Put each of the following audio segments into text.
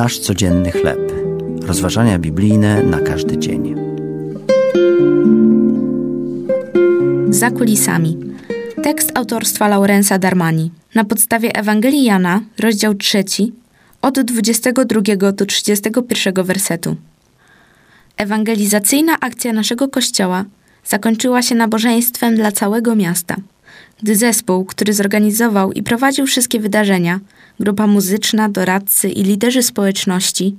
Nasz codzienny chleb. Rozważania biblijne na każdy dzień. Za kulisami. Tekst autorstwa Laurensa Darmani. Na podstawie Ewangelii Jana, rozdział 3, od 22 do 31 wersetu. Ewangelizacyjna akcja naszego kościoła zakończyła się nabożeństwem dla całego miasta, gdy zespół, który zorganizował i prowadził wszystkie wydarzenia, grupa muzyczna, doradcy i liderzy społeczności,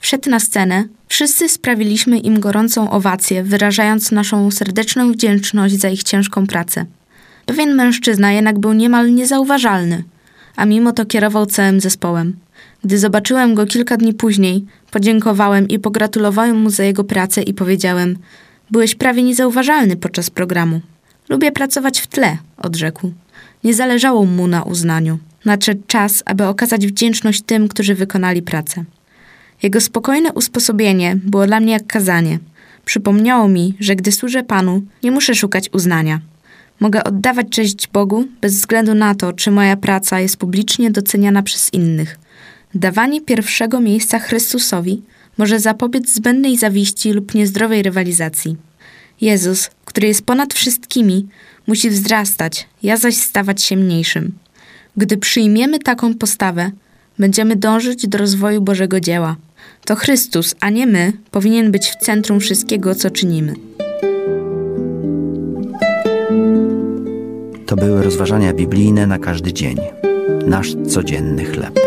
wszedł na scenę, wszyscy sprawiliśmy im gorącą owację, wyrażając naszą serdeczną wdzięczność za ich ciężką pracę. Pewien mężczyzna jednak był niemal niezauważalny, a mimo to kierował całym zespołem. Gdy zobaczyłem go kilka dni później, podziękowałem i pogratulowałem mu za jego pracę i powiedziałem: Byłeś prawie niezauważalny podczas programu. Lubię pracować w tle, odrzekł. Nie zależało mu na uznaniu. Nadszedł czas, aby okazać wdzięczność tym, którzy wykonali pracę. Jego spokojne usposobienie było dla mnie jak kazanie. Przypomniało mi, że gdy służę Panu, nie muszę szukać uznania. Mogę oddawać cześć Bogu bez względu na to, czy moja praca jest publicznie doceniana przez innych. Dawanie pierwszego miejsca Chrystusowi może zapobiec zbędnej zawiści lub niezdrowej rywalizacji. Jezus, który jest ponad wszystkimi, musi wzrastać, ja zaś stawać się mniejszym. Gdy przyjmiemy taką postawę, będziemy dążyć do rozwoju Bożego dzieła. To Chrystus, a nie my, powinien być w centrum wszystkiego, co czynimy. To były rozważania biblijne na każdy dzień. Nasz codzienny chleb.